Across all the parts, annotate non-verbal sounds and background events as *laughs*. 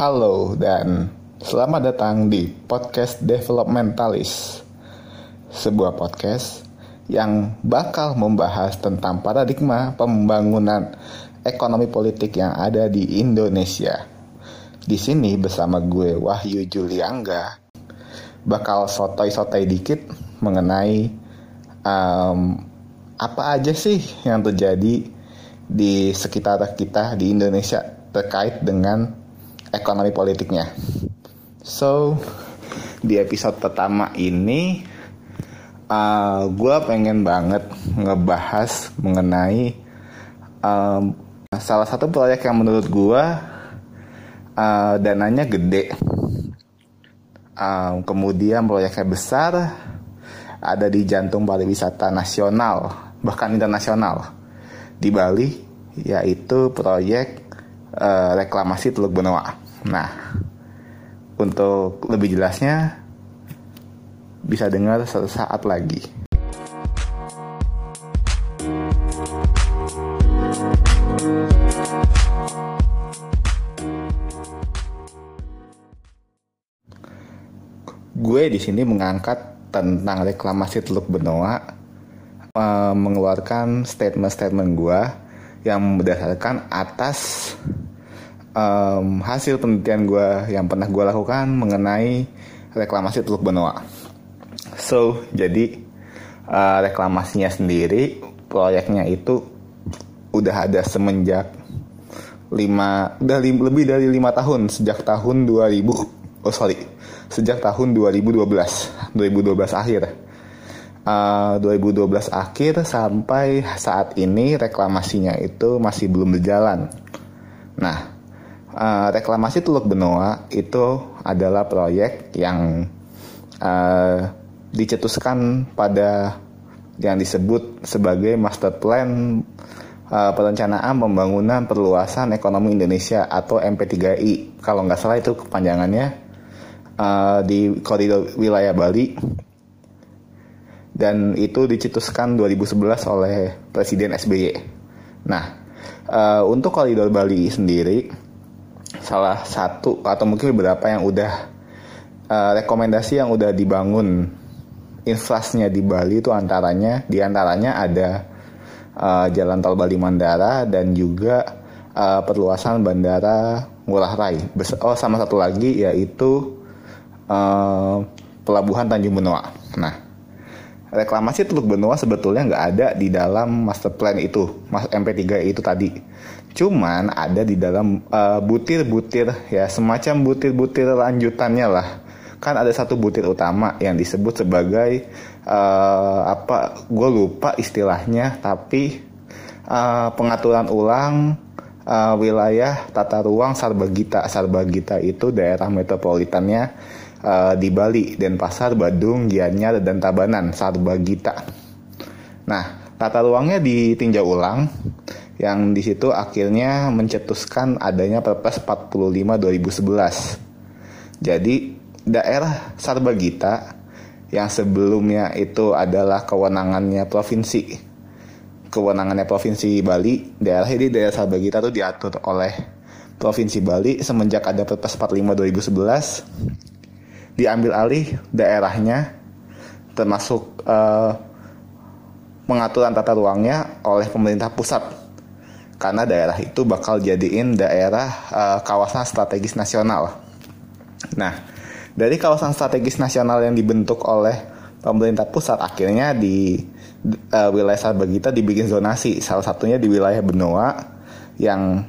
Halo dan selamat datang di podcast Developmentalis, sebuah podcast yang bakal membahas tentang paradigma pembangunan ekonomi politik yang ada di Indonesia. Di sini bersama gue Wahyu Juliangga bakal sotoy-sotoy dikit mengenai um, apa aja sih yang terjadi di sekitar kita di Indonesia terkait dengan ekonomi politiknya. So, di episode pertama ini, uh, gue pengen banget ngebahas mengenai um, salah satu proyek yang menurut gue uh, dananya gede. Um, kemudian proyeknya besar, ada di jantung pariwisata nasional, bahkan internasional di Bali, yaitu proyek uh, reklamasi Teluk Benoa. Nah, untuk lebih jelasnya bisa dengar sesaat lagi. Gue di sini mengangkat tentang reklamasi Teluk Benoa, uh, mengeluarkan statement-statement gue yang berdasarkan atas um, hasil penelitian gue yang pernah gue lakukan mengenai reklamasi Teluk Benoa. So, jadi uh, reklamasinya sendiri, proyeknya itu udah ada semenjak lima, udah li, lebih dari lima tahun sejak tahun 2000, oh sorry, sejak tahun 2012, 2012 akhir. Uh, 2012 akhir sampai saat ini reklamasinya itu masih belum berjalan. Nah, uh, reklamasi Teluk Benoa itu adalah proyek yang uh, dicetuskan pada yang disebut sebagai Master Plan Perencanaan Pembangunan Perluasan Ekonomi Indonesia atau MP3I kalau nggak salah itu kepanjangannya di koridor wilayah Bali dan itu dicetuskan 2011 oleh Presiden SBY. Nah, uh, untuk koridor Bali sendiri salah satu atau mungkin beberapa yang udah uh, rekomendasi yang udah dibangun inflasnya di Bali itu antaranya di antaranya ada uh, Jalan Tol Bali Mandara dan juga uh, perluasan Bandara Ngurah Rai. Oh sama satu lagi yaitu uh, Pelabuhan Tanjung Benoa. Nah reklamasi Teluk Benoa sebetulnya nggak ada di dalam master plan itu, mas MP3 itu tadi. Cuman ada di dalam uh, butir-butir ya semacam butir-butir lanjutannya lah. Kan ada satu butir utama yang disebut sebagai uh, apa? Gue lupa istilahnya, tapi uh, pengaturan ulang uh, wilayah tata ruang Sarbagita. Sarbagita itu daerah metropolitannya uh, di Bali, Denpasar, Badung, Gianyar, dan Tabanan, Sarbagita. Nah, tata ruangnya ditinjau ulang yang di situ akhirnya mencetuskan adanya Perpres 45 2011. Jadi daerah Sarbagita yang sebelumnya itu adalah kewenangannya provinsi kewenangannya provinsi Bali daerah ini daerah Sarbagita itu diatur oleh provinsi Bali semenjak ada Perpres 45 2011 diambil alih daerahnya termasuk uh, pengaturan tata ruangnya oleh pemerintah pusat. Karena daerah itu bakal jadiin daerah uh, kawasan strategis nasional. Nah, dari kawasan strategis nasional yang dibentuk oleh pemerintah pusat akhirnya di uh, wilayah Sarbagita dibikin zonasi, salah satunya di wilayah Benoa yang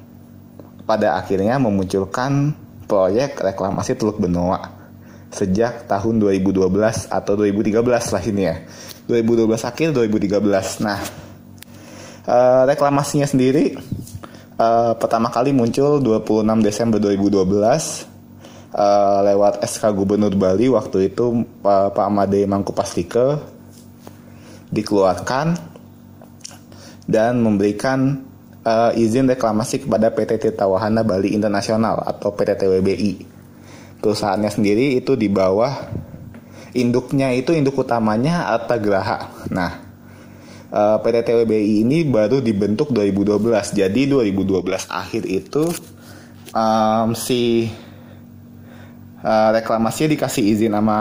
pada akhirnya memunculkan proyek reklamasi Teluk Benoa sejak tahun 2012 atau 2013 lah ini ya. 2012 akhir 2013. Nah, uh, reklamasinya sendiri uh, pertama kali muncul 26 Desember 2012 uh, lewat SK Gubernur Bali waktu itu uh, Pak Made Mangkupastike dikeluarkan dan memberikan uh, izin reklamasi kepada PT Tirta Bali Internasional atau PT TWBI perusahaannya sendiri itu di bawah induknya itu induk utamanya Arta Graha. Nah, uh, PT TWBI ini baru dibentuk 2012. Jadi 2012 akhir itu um, si uh, reklamasinya dikasih izin sama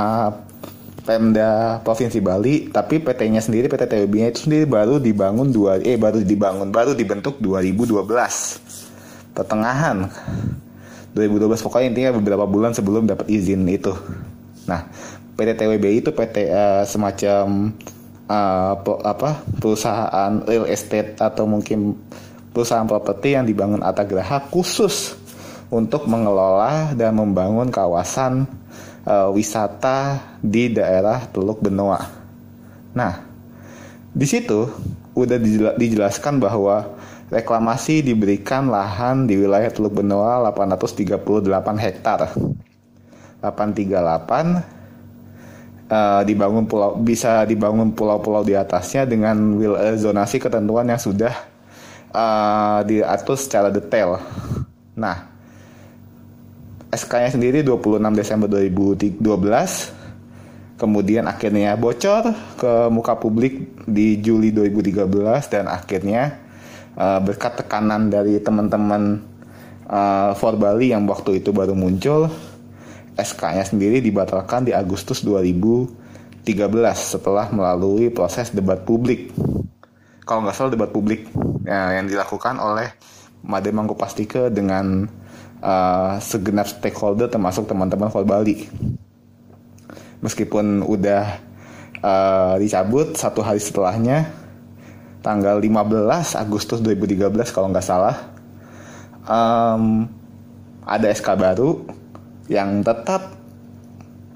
Pemda Provinsi Bali, tapi PT-nya sendiri PT TWB-nya itu sendiri baru dibangun dua eh baru dibangun baru dibentuk 2012 pertengahan 2012 pokoknya intinya beberapa bulan sebelum dapat izin itu. Nah, PT TWB itu PT uh, eh, semacam uh, apa perusahaan real estate atau mungkin perusahaan properti yang dibangun Atagraha khusus untuk mengelola dan membangun kawasan uh, wisata di daerah Teluk Benoa. Nah, di situ udah dijelaskan bahwa reklamasi diberikan lahan di wilayah Teluk Benoa 838 hektar. 838 uh, dibangun pulau bisa dibangun pulau-pulau di atasnya dengan will, uh, zonasi ketentuan yang sudah uh, diatur secara detail. Nah, SK-nya sendiri 26 Desember 2012 kemudian akhirnya bocor ke muka publik di Juli 2013 dan akhirnya uh, berkat tekanan dari teman-teman uh, For Bali yang waktu itu baru muncul SK-nya sendiri dibatalkan di Agustus 2013 setelah melalui proses debat publik. Kalau nggak salah debat publik ya, yang dilakukan oleh Made Mangkupastike dengan uh, segenap stakeholder termasuk teman-teman Vol Bali. Meskipun udah uh, dicabut satu hari setelahnya tanggal 15 Agustus 2013 kalau nggak salah um, ada SK baru yang tetap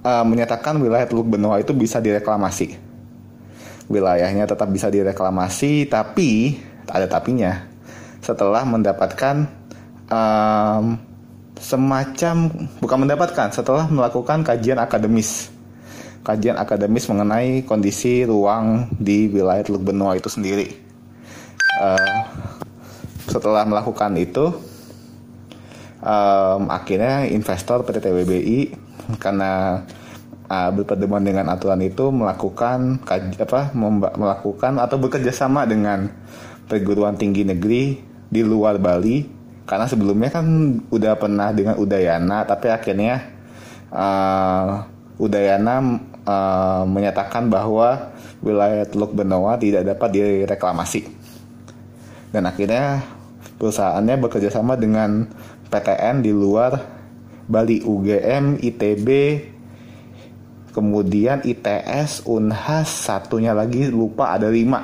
uh, menyatakan wilayah Teluk Benoa itu bisa direklamasi. Wilayahnya tetap bisa direklamasi, tapi ada tapinya. Setelah mendapatkan um, semacam bukan mendapatkan, setelah melakukan kajian akademis, kajian akademis mengenai kondisi ruang di wilayah Teluk Benoa itu sendiri. Uh, setelah melakukan itu, um, akhirnya investor PT TWBI karena uh, berpedoman dengan aturan itu melakukan apa melakukan atau bekerja sama dengan perguruan tinggi negeri di luar Bali karena sebelumnya kan udah pernah dengan Udayana tapi akhirnya uh, Udayana uh, menyatakan bahwa wilayah Teluk Benoa tidak dapat direklamasi dan akhirnya perusahaannya bekerja sama dengan PTN di luar Bali UGM, ITB, kemudian ITS, Unhas, satunya lagi lupa ada lima.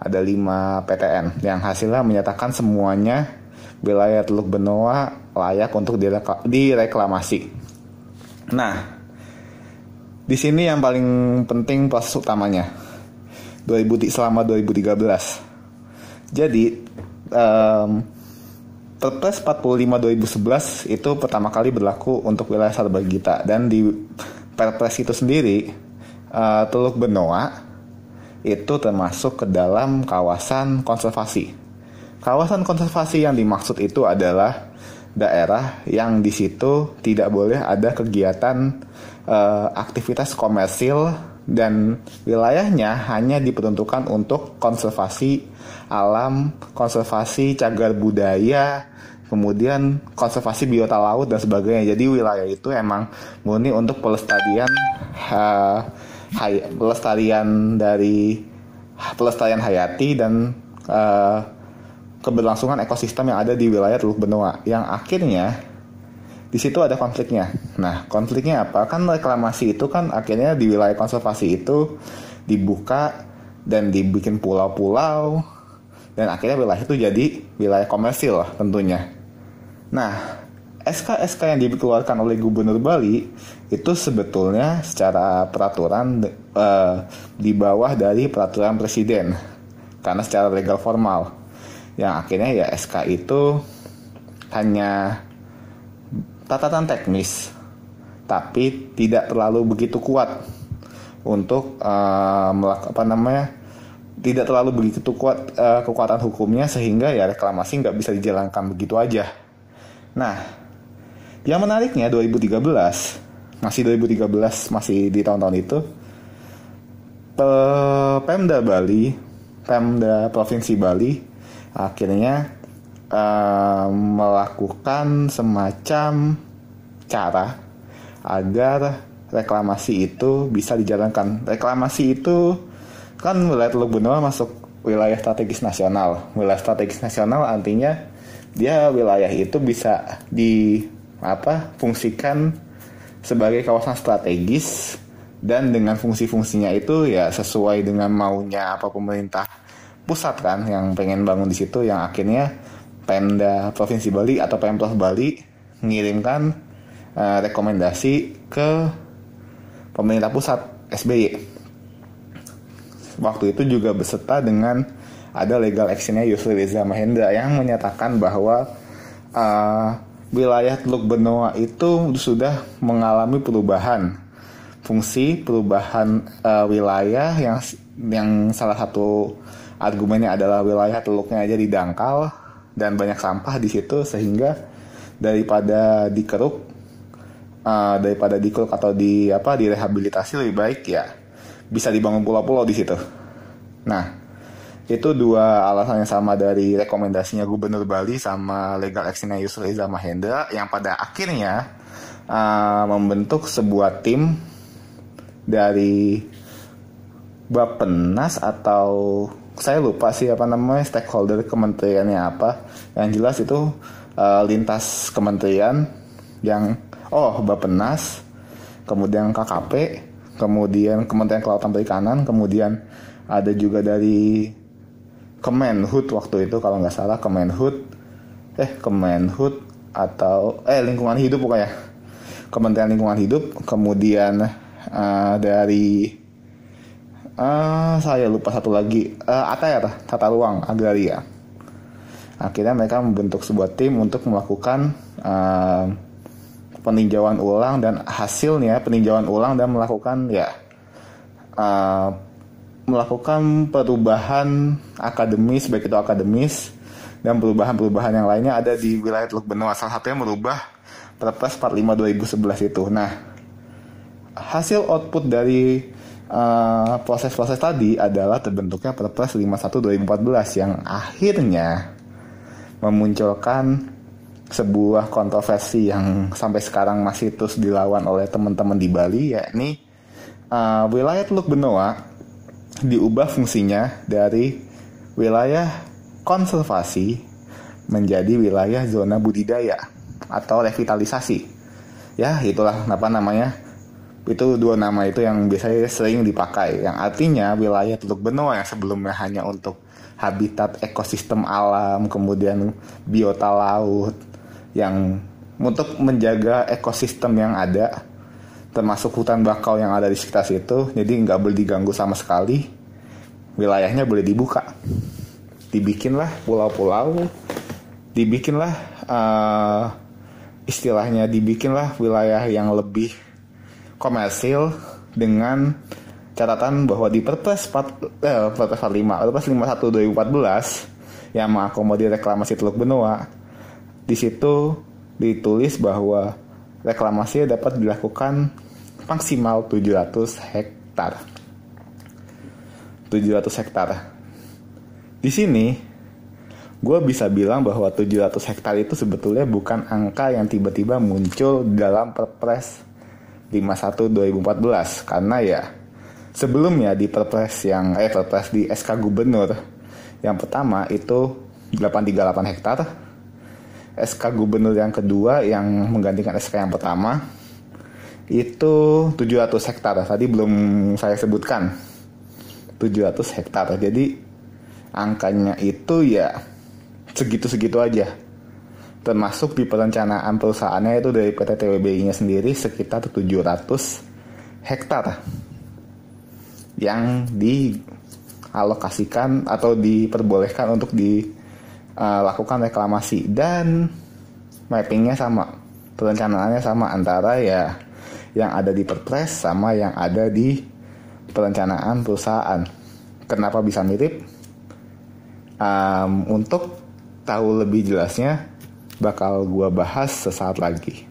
Ada lima PTN yang hasilnya menyatakan semuanya wilayah Teluk Benoa layak untuk direklamasi. Nah, di sini yang paling penting proses utamanya 2000 selama 2013. Jadi um, Perpres 45 2011 itu pertama kali berlaku untuk wilayah Sarbagita dan di Perpres itu sendiri uh, Teluk Benoa itu termasuk ke dalam kawasan konservasi. Kawasan konservasi yang dimaksud itu adalah daerah yang di situ tidak boleh ada kegiatan uh, aktivitas komersil dan wilayahnya hanya diperuntukkan untuk konservasi alam, konservasi cagar budaya, kemudian konservasi biota laut dan sebagainya. Jadi wilayah itu emang murni untuk pelestarian uh, hay, pelestarian dari pelestarian hayati dan uh, keberlangsungan ekosistem yang ada di wilayah Teluk Benoa yang akhirnya di situ ada konfliknya. Nah, konfliknya apa? Kan reklamasi itu kan akhirnya di wilayah konservasi itu dibuka dan dibikin pulau-pulau dan akhirnya wilayah itu jadi wilayah komersil tentunya. Nah, SK-SK yang dikeluarkan oleh Gubernur Bali itu sebetulnya secara peraturan uh, di bawah dari peraturan presiden karena secara legal formal yang akhirnya ya SK itu hanya catatan teknis tapi tidak terlalu begitu kuat untuk uh, apa namanya tidak terlalu begitu kuat uh, kekuatan hukumnya sehingga ya reklamasi nggak bisa dijalankan begitu aja. Nah, yang menariknya 2013 masih 2013 masih di tahun-tahun itu Pemda Bali, Pemda Provinsi Bali akhirnya uh, melakukan semacam cara agar reklamasi itu bisa dijalankan. Reklamasi itu kan wilayah Teluk Benoa masuk wilayah strategis nasional. Wilayah strategis nasional artinya dia wilayah itu bisa di apa fungsikan sebagai kawasan strategis dan dengan fungsi-fungsinya itu ya sesuai dengan maunya apa pemerintah pusat kan yang pengen bangun di situ yang akhirnya Pemda Provinsi Bali atau Pemprov Bali mengirimkan uh, rekomendasi ke pemerintah pusat SBY. Waktu itu juga beserta dengan ada legal actionnya Yusri Reza Mahendra yang menyatakan bahwa uh, wilayah Teluk Benoa itu sudah mengalami perubahan fungsi perubahan uh, wilayah yang yang salah satu argumennya adalah wilayah teluknya aja didangkal dan banyak sampah di situ sehingga daripada dikeruk uh, daripada dikeruk atau di apa direhabilitasi lebih baik ya bisa dibangun pulau-pulau di situ. Nah, itu dua alasan yang sama dari rekomendasinya Gubernur Bali sama legal actionnya Yusril Iza Mahendra yang pada akhirnya uh, membentuk sebuah tim dari Bapenas atau saya lupa sih apa namanya stakeholder kementeriannya apa. Yang jelas itu uh, lintas kementerian yang oh Bapenas, kemudian KKP, kemudian Kementerian Kelautan Perikanan, kemudian ada juga dari Kemenhut waktu itu kalau nggak salah Kemenhut, eh Kemenhut atau eh lingkungan hidup pokoknya. Kementerian Lingkungan Hidup, kemudian uh, dari uh, saya lupa satu lagi uh, ATR Tata Ruang Agraria. Akhirnya mereka membentuk sebuah tim untuk melakukan uh, peninjauan ulang dan hasilnya peninjauan ulang dan melakukan ya uh, melakukan perubahan akademis baik itu akademis dan perubahan-perubahan yang lainnya ada di wilayah Teluk Benoa salah satunya merubah Perpres 45 2011 itu. Nah, hasil output dari uh, proses-proses tadi adalah terbentuknya Perpres 51 2014 yang akhirnya memunculkan sebuah kontroversi yang sampai sekarang masih terus dilawan oleh teman-teman di Bali yakni uh, wilayah Teluk Benoa diubah fungsinya dari wilayah konservasi menjadi wilayah zona budidaya atau revitalisasi. Ya, itulah apa namanya. Itu dua nama itu yang biasanya sering dipakai. Yang artinya wilayah Teluk Benoa yang sebelumnya hanya untuk habitat ekosistem alam, kemudian biota laut, yang untuk menjaga ekosistem yang ada termasuk hutan bakau yang ada di sekitar situ jadi nggak boleh diganggu sama sekali. Wilayahnya boleh dibuka. Dibikinlah pulau-pulau dibikinlah uh, istilahnya dibikinlah wilayah yang lebih komersil dengan catatan bahwa di Perpres 4 eh, Perpres 45 Perpres 51 2014 yang mengakomodir reklamasi Teluk Benoa di situ ditulis bahwa reklamasi dapat dilakukan maksimal 700 hektar. 700 hektar. Di sini gue bisa bilang bahwa 700 hektar itu sebetulnya bukan angka yang tiba-tiba muncul dalam Perpres 51 2014 karena ya sebelumnya di Perpres yang eh Perpres di SK Gubernur yang pertama itu 838 hektar. SK gubernur yang kedua yang menggantikan SK yang pertama itu 700 hektar. Tadi belum saya sebutkan. 700 hektar. Jadi angkanya itu ya segitu-segitu aja termasuk di perencanaan perusahaannya itu dari PT TWBI nya sendiri sekitar 700 hektar yang dialokasikan atau diperbolehkan untuk di uh, lakukan reklamasi. Dan mappingnya sama perencanaannya sama antara ya yang ada di perpres sama yang ada di perencanaan perusahaan. Kenapa bisa mirip? Um, untuk tahu lebih jelasnya bakal gua bahas sesaat lagi.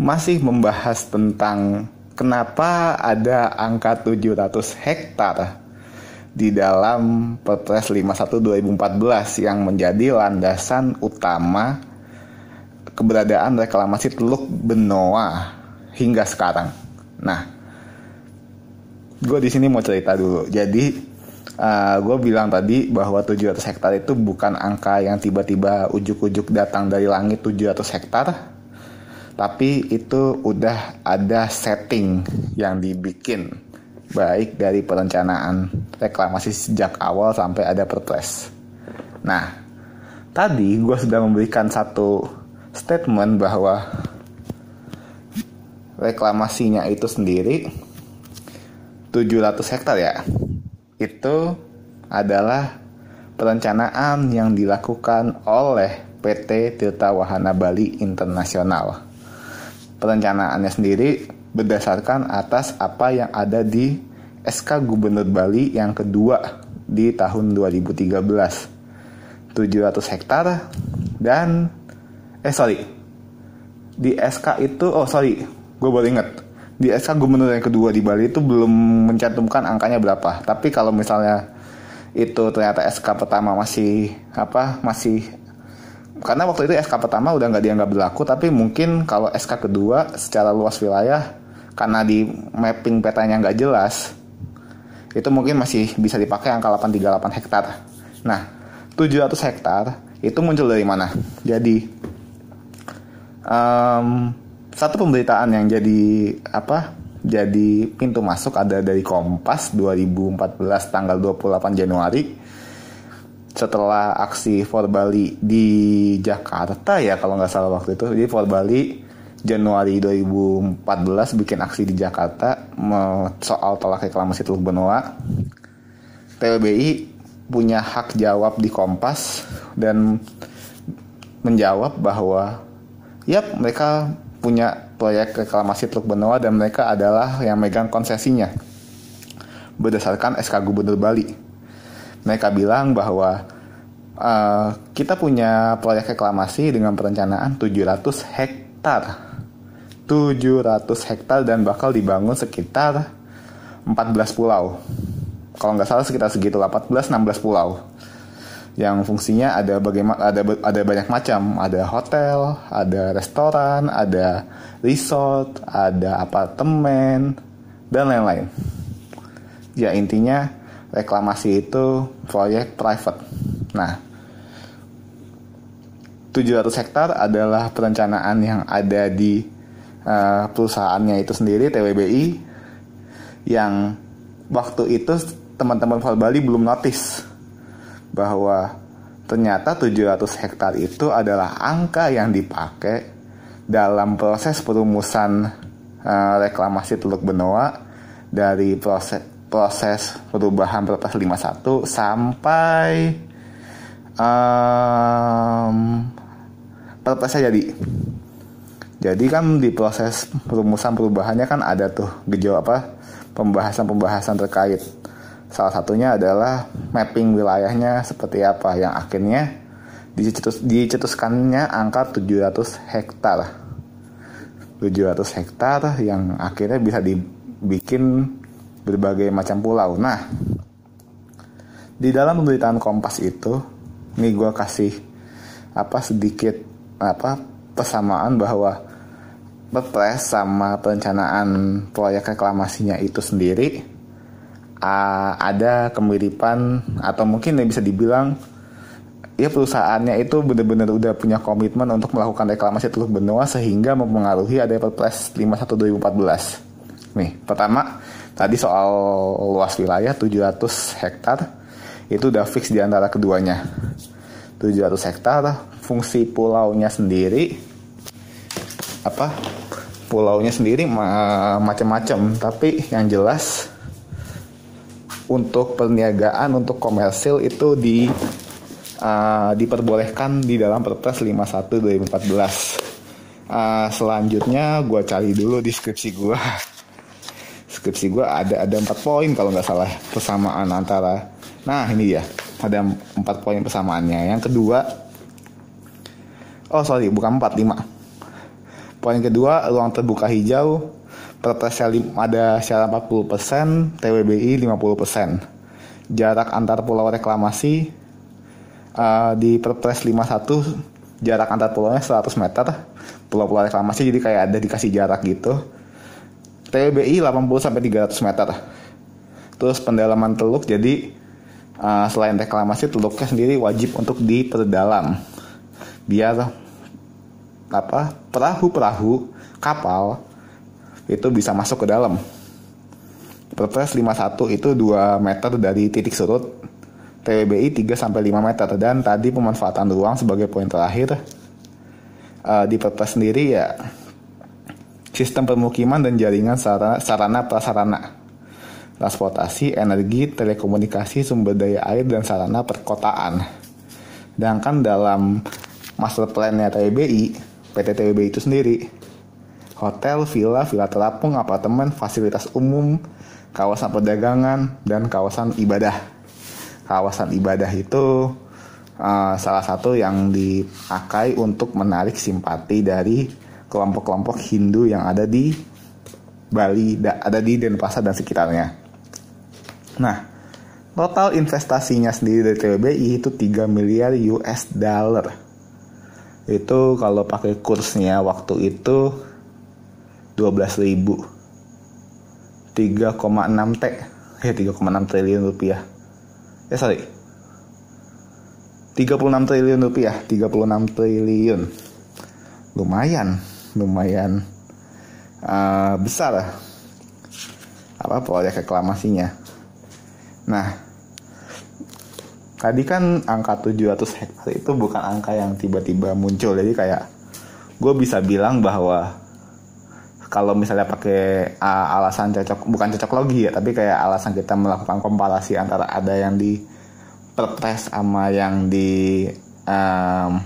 Masih membahas tentang kenapa ada angka 700 hektar di dalam Perpres 51 2014 yang menjadi landasan utama keberadaan reklamasi Teluk Benoa hingga sekarang. Nah, gue di sini mau cerita dulu. Jadi uh, gue bilang tadi bahwa 700 hektar itu bukan angka yang tiba-tiba ujuk-ujuk datang dari langit 700 hektar, tapi itu udah ada setting yang dibikin baik dari perencanaan reklamasi sejak awal sampai ada perpres. Nah, tadi gue sudah memberikan satu statement bahwa reklamasinya itu sendiri 700 hektar ya. Itu adalah perencanaan yang dilakukan oleh PT Tirta Wahana Bali Internasional. Perencanaannya sendiri berdasarkan atas apa yang ada di SK Gubernur Bali yang kedua di tahun 2013 700 hektar dan eh sorry. Di SK itu oh sorry. Gue baru inget di SK Gubernur yang kedua di Bali itu belum mencantumkan angkanya berapa. Tapi kalau misalnya itu ternyata SK pertama masih apa masih karena waktu itu SK pertama udah nggak dianggap berlaku tapi mungkin kalau SK kedua secara luas wilayah karena di mapping petanya nggak jelas itu mungkin masih bisa dipakai angka 838 hektar. Nah 700 hektar itu muncul dari mana? Jadi um, satu pemberitaan yang jadi apa jadi pintu masuk ada dari Kompas 2014 tanggal 28 Januari setelah aksi For Bali di Jakarta ya kalau nggak salah waktu itu jadi For Bali Januari 2014 bikin aksi di Jakarta soal tolak reklamasi Teluk Benoa. TLBI punya hak jawab di Kompas dan menjawab bahwa ya mereka punya proyek reklamasi Teluk Benoa dan mereka adalah yang megang konsesinya berdasarkan SK Gubernur Bali. Mereka bilang bahwa uh, kita punya proyek reklamasi dengan perencanaan 700 hektar 700 hektar dan bakal dibangun sekitar 14 pulau. Kalau nggak salah sekitar segitu 14-16 pulau. Yang fungsinya ada bagaimana ada ada banyak macam, ada hotel, ada restoran, ada resort, ada apartemen dan lain-lain. Ya intinya reklamasi itu proyek private. Nah, 700 hektar adalah perencanaan yang ada di uh, perusahaannya itu sendiri TWBI yang waktu itu teman-teman Val Bali belum notice bahwa ternyata 700 hektar itu adalah angka yang dipakai dalam proses perumusan uh, reklamasi Teluk Benoa dari proses proses perubahan Perpres 51 sampai um, Perpresnya jadi jadi kan di proses perumusan perubahannya kan ada tuh gejala apa pembahasan-pembahasan terkait. Salah satunya adalah mapping wilayahnya seperti apa yang akhirnya dicetus, dicetuskannya angka 700 hektar. 700 hektar yang akhirnya bisa dibikin berbagai macam pulau. Nah, di dalam pemberitaan Kompas itu, ini gue kasih apa sedikit apa persamaan bahwa Perpres sama perencanaan proyek reklamasinya itu sendiri uh, ada kemiripan atau mungkin yang bisa dibilang ya perusahaannya itu benar-benar udah punya komitmen untuk melakukan reklamasi Teluk Benoa sehingga mempengaruhi ada Perpres 51 2014. Nih, pertama tadi soal luas wilayah 700 hektar itu udah fix di antara keduanya. 700 hektar fungsi pulaunya sendiri apa pulaunya sendiri ma macam-macam tapi yang jelas untuk perniagaan untuk komersil itu di uh, diperbolehkan di dalam Perpres 51 2014 uh, selanjutnya gue cari dulu di skripsi gue skripsi gue ada ada empat poin kalau nggak salah persamaan antara nah ini ya ada empat poin persamaannya. Yang kedua oh sorry bukan empat lima. Poin kedua, ruang terbuka hijau Perpresnya ada syarat 40%, TWBI 50%. Jarak antar pulau reklamasi uh, di Perpres 51 jarak antar pulaunya 100 meter. Pulau-pulau reklamasi jadi kayak ada dikasih jarak gitu. TWBI 80 sampai 300 meter. Terus pendalaman teluk jadi uh, selain reklamasi teluknya sendiri wajib untuk diperdalam. Biar apa perahu-perahu kapal itu bisa masuk ke dalam. Perpres 51 itu 2 meter dari titik surut, TWBI 3 sampai 5 meter dan tadi pemanfaatan ruang sebagai poin terakhir uh, di Perpres sendiri ya sistem permukiman dan jaringan sarana, sarana prasarana transportasi, energi, telekomunikasi, sumber daya air dan sarana perkotaan. Sedangkan dalam master plan-nya TWBI, PT TWBI itu sendiri hotel, villa, villa terapung, apartemen, fasilitas umum, kawasan perdagangan, dan kawasan ibadah. Kawasan ibadah itu uh, salah satu yang dipakai untuk menarik simpati dari kelompok-kelompok Hindu yang ada di Bali, ada di Denpasar dan sekitarnya. Nah, total investasinya sendiri dari TBI itu 3 miliar US dollar. Itu kalau pakai kursnya waktu itu 12 ribu. 3,6 T. Ya 3,6 triliun rupiah. Eh sorry. 36 triliun rupiah. 36 triliun. Lumayan. Lumayan uh, besar. Apa proyek reklamasinya. Nah tadi kan angka 700 hektar itu bukan angka yang tiba-tiba muncul. Jadi kayak gue bisa bilang bahwa kalau misalnya pakai uh, alasan cocok bukan cocok logi ya tapi kayak alasan kita melakukan komparasi antara ada yang di perpres sama yang di um,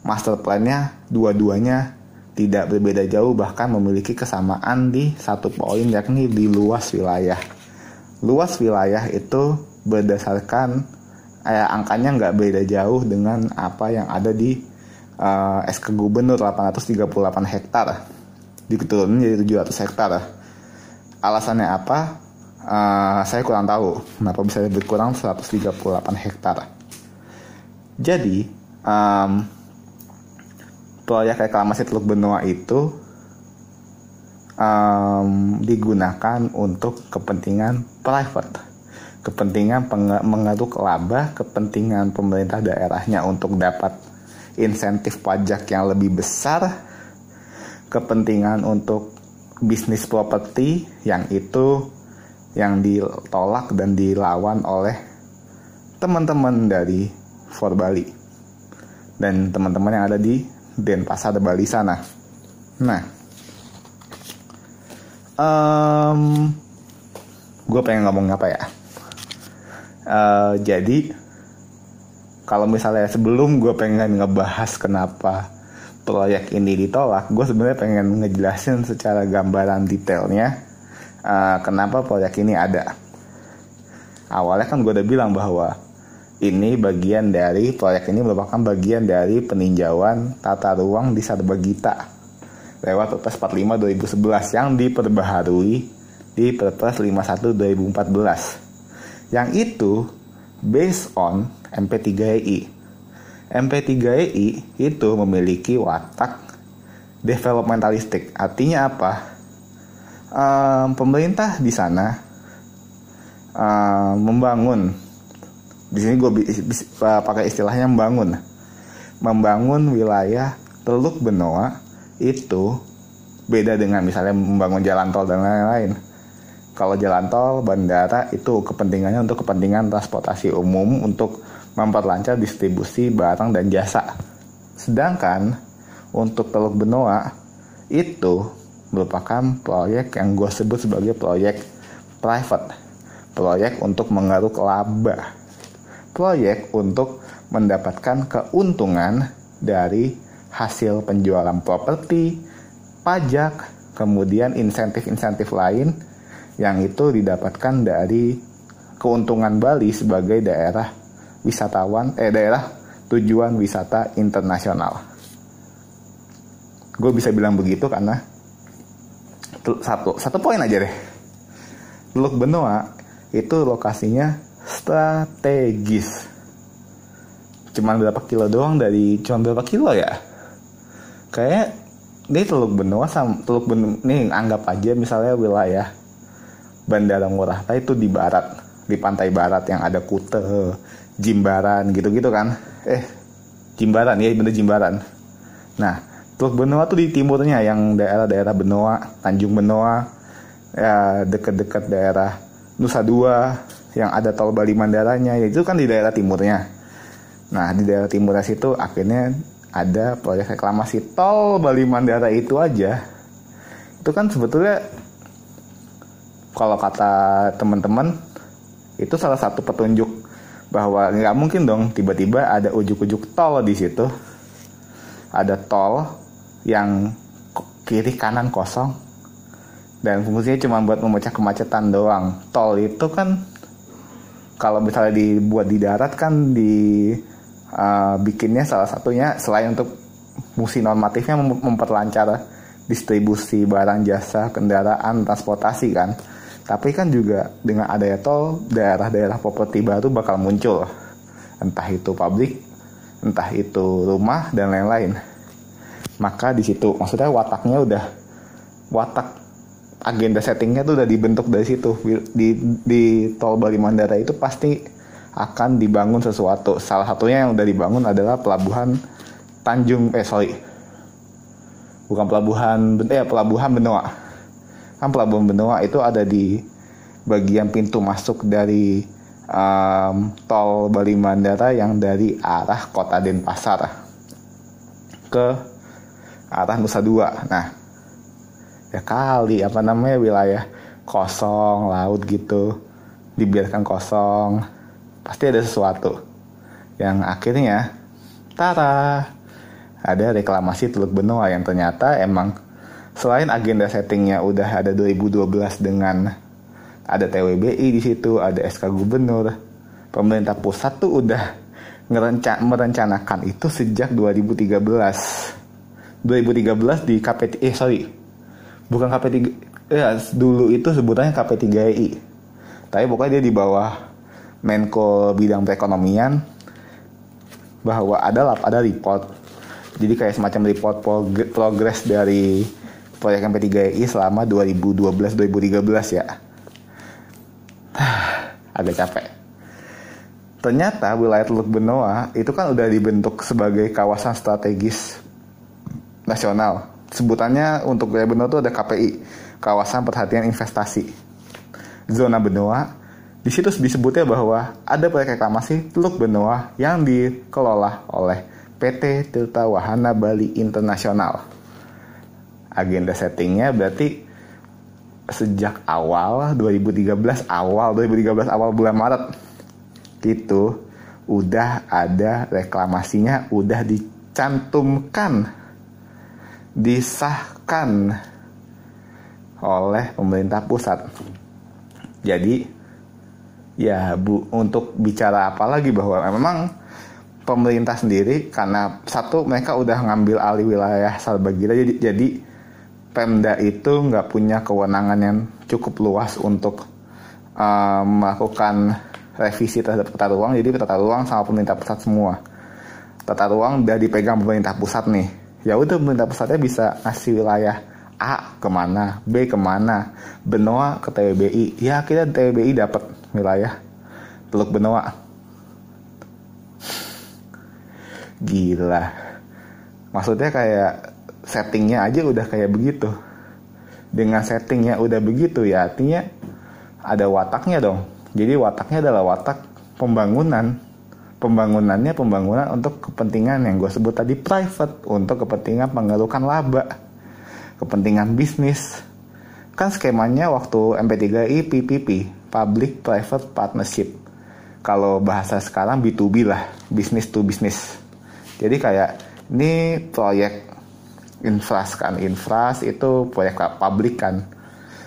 master plan-nya dua-duanya tidak berbeda jauh bahkan memiliki kesamaan di satu poin yakni di luas wilayah. Luas wilayah itu berdasarkan eh, angkanya nggak beda jauh dengan apa yang ada di uh, SK Gubernur 838 hektar diturunin jadi 700 hektar. Alasannya apa? Uh, saya kurang tahu kenapa bisa berkurang 138 hektar. Jadi um, proyek reklamasi Teluk Benoa itu um, digunakan untuk kepentingan private, kepentingan mengeruk laba, kepentingan pemerintah daerahnya untuk dapat insentif pajak yang lebih besar kepentingan untuk bisnis properti yang itu yang ditolak dan dilawan oleh teman-teman dari For Bali dan teman-teman yang ada di Denpasar Bali sana. Nah, um, gue pengen ngomong apa ya? Uh, jadi kalau misalnya sebelum gue pengen ngebahas kenapa proyek ini ditolak, gue sebenarnya pengen ngejelasin secara gambaran detailnya uh, kenapa proyek ini ada. Awalnya kan gue udah bilang bahwa ini bagian dari proyek ini merupakan bagian dari peninjauan tata ruang di Sarbagita lewat Perpres 45 2011 yang diperbaharui di Perpres 51 2014. Yang itu based on MP3I MP3I itu memiliki watak developmentalistik. Artinya apa? Um, pemerintah di sana um, membangun. Di sini gue pakai istilahnya membangun. Membangun wilayah Teluk Benoa itu beda dengan misalnya membangun jalan tol dan lain-lain. Kalau jalan tol, bandara itu kepentingannya untuk kepentingan transportasi umum untuk memperlancar distribusi barang dan jasa. Sedangkan untuk Teluk Benoa itu merupakan proyek yang gue sebut sebagai proyek private. Proyek untuk mengeruk laba. Proyek untuk mendapatkan keuntungan dari hasil penjualan properti, pajak, kemudian insentif-insentif lain yang itu didapatkan dari keuntungan Bali sebagai daerah wisatawan eh daerah tujuan wisata internasional. Gue bisa bilang begitu karena satu satu poin aja deh. Teluk Benoa itu lokasinya strategis. Cuman berapa kilo doang dari cuman berapa kilo ya? Kayak ini Teluk Benoa sama Teluk Benoa nih anggap aja misalnya wilayah Bandara Ngurah Rai itu di barat di pantai barat yang ada Kute Jimbaran gitu-gitu kan. Eh Jimbaran ya bener Jimbaran. Nah Teluk Benoa tuh di timurnya yang daerah-daerah Benoa Tanjung Benoa ya deket-deket daerah Nusa Dua yang ada tol Bali Mandaranya itu kan di daerah timurnya. Nah di daerah timur situ akhirnya ada proyek reklamasi tol Bali Mandara itu aja. Itu kan sebetulnya kalau kata teman-teman itu salah satu petunjuk bahwa nggak mungkin dong tiba-tiba ada ujuk-ujuk tol di situ. Ada tol yang kiri kanan kosong dan fungsinya cuma buat memecah kemacetan doang. Tol itu kan kalau misalnya dibuat di darat kan di uh, bikinnya salah satunya selain untuk fungsi normatifnya mem memperlancar distribusi barang jasa kendaraan transportasi kan tapi kan juga dengan adanya tol daerah-daerah properti baru bakal muncul entah itu pabrik entah itu rumah dan lain-lain maka di situ maksudnya wataknya udah watak agenda settingnya tuh udah dibentuk dari situ di di tol Bali Mandara itu pasti akan dibangun sesuatu. Salah satunya yang udah dibangun adalah pelabuhan Tanjung eh sorry bukan pelabuhan eh pelabuhan Benoa. Kan pelabuhan Benoa itu ada di bagian pintu masuk dari um, tol Bali Mandara yang dari arah Kota Denpasar ke arah Nusa Dua. Nah, ya kali apa namanya wilayah kosong laut gitu dibiarkan kosong pasti ada sesuatu yang akhirnya tara ada reklamasi Teluk Benoa yang ternyata emang selain agenda settingnya udah ada 2012 dengan ada TWBI di situ, ada SK Gubernur, pemerintah pusat tuh udah ngerenca merencanakan itu sejak 2013. 2013 di KP eh sorry. Bukan KP3 ya dulu itu sebutannya KP3I tapi pokoknya dia di bawah Menko bidang perekonomian bahwa ada ada report. Jadi kayak semacam report progres dari proyek MP3I selama 2012-2013 ya. *sighs* Agak capek. Ternyata wilayah Teluk Benoa itu kan udah dibentuk sebagai kawasan strategis nasional. Sebutannya untuk wilayah Benoa itu ada KPI kawasan perhatian investasi. Zona Benoa di situ disebutnya bahwa ada proyek reklamasi Teluk Benoa yang dikelola oleh PT Tirta Wahana Bali Internasional. Agenda settingnya berarti sejak awal 2013 awal 2013 awal bulan Maret itu udah ada reklamasinya udah dicantumkan disahkan oleh pemerintah pusat. Jadi ya bu untuk bicara apa lagi bahwa memang pemerintah sendiri karena satu mereka udah ngambil alih wilayah Salbagira jadi jadi Pemda itu nggak punya kewenangan yang cukup luas untuk uh, melakukan revisi terhadap tata ruang jadi tata ruang sama pemerintah pusat semua tata ruang udah dipegang pemerintah pusat nih ya udah pemerintah pusatnya bisa ngasih wilayah A ke mana, B ke mana, Benoa ke TWBI. Ya kita TWBI dapat wilayah Teluk Benoa. Gila. Maksudnya kayak settingnya aja udah kayak begitu. Dengan settingnya udah begitu ya artinya ada wataknya dong. Jadi wataknya adalah watak pembangunan. Pembangunannya pembangunan untuk kepentingan yang gue sebut tadi private. Untuk kepentingan pengerukan laba kepentingan bisnis. Kan skemanya waktu MP3I PPP, Public Private Partnership. Kalau bahasa sekarang B2B lah, bisnis to bisnis. Jadi kayak ini proyek infras kan, infras itu proyek publik kan.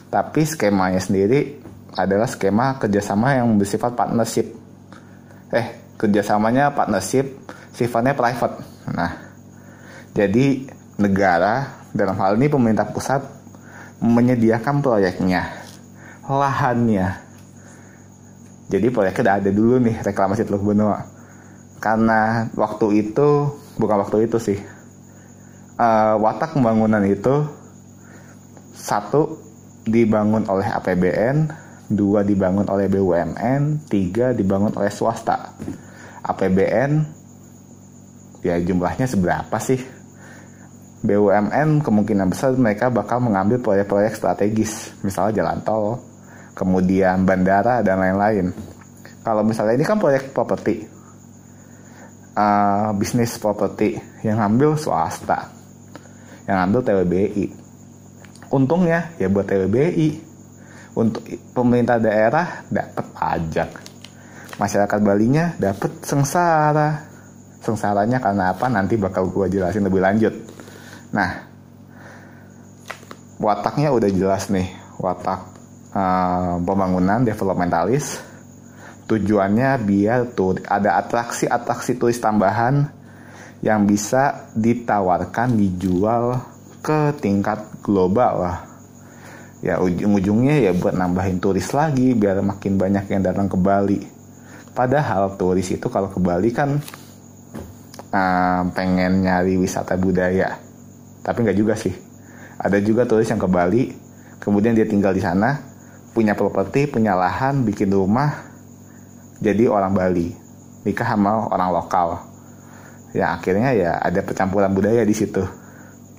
Tapi skemanya sendiri adalah skema kerjasama yang bersifat partnership. Eh, kerjasamanya partnership, sifatnya private. Nah, jadi negara dalam hal ini pemerintah pusat menyediakan proyeknya, lahannya. Jadi proyeknya udah ada dulu nih reklamasi Teluk Benoa. Karena waktu itu bukan waktu itu sih. Uh, watak pembangunan itu satu dibangun oleh APBN, dua dibangun oleh BUMN, tiga dibangun oleh swasta. APBN ya jumlahnya seberapa sih? BUMN kemungkinan besar mereka bakal mengambil proyek-proyek strategis, misalnya jalan tol, kemudian bandara dan lain-lain. Kalau misalnya ini kan proyek properti, uh, bisnis properti yang ngambil swasta, yang ngambil TWBI. Untungnya ya buat TWBI, untuk pemerintah daerah dapat pajak, masyarakat Balinya dapat sengsara. Sengsaranya karena apa? Nanti bakal gue jelasin lebih lanjut. Nah, wataknya udah jelas nih, watak uh, pembangunan developmentalis. Tujuannya biar tuh ada atraksi-atraksi turis tambahan yang bisa ditawarkan dijual ke tingkat global lah. Ya ujung-ujungnya ya buat nambahin turis lagi biar makin banyak yang datang ke Bali. Padahal turis itu kalau ke Bali kan uh, pengen nyari wisata budaya tapi nggak juga sih ada juga turis yang ke Bali kemudian dia tinggal di sana punya properti punya lahan bikin rumah jadi orang Bali nikah sama orang lokal ya akhirnya ya ada percampuran budaya di situ.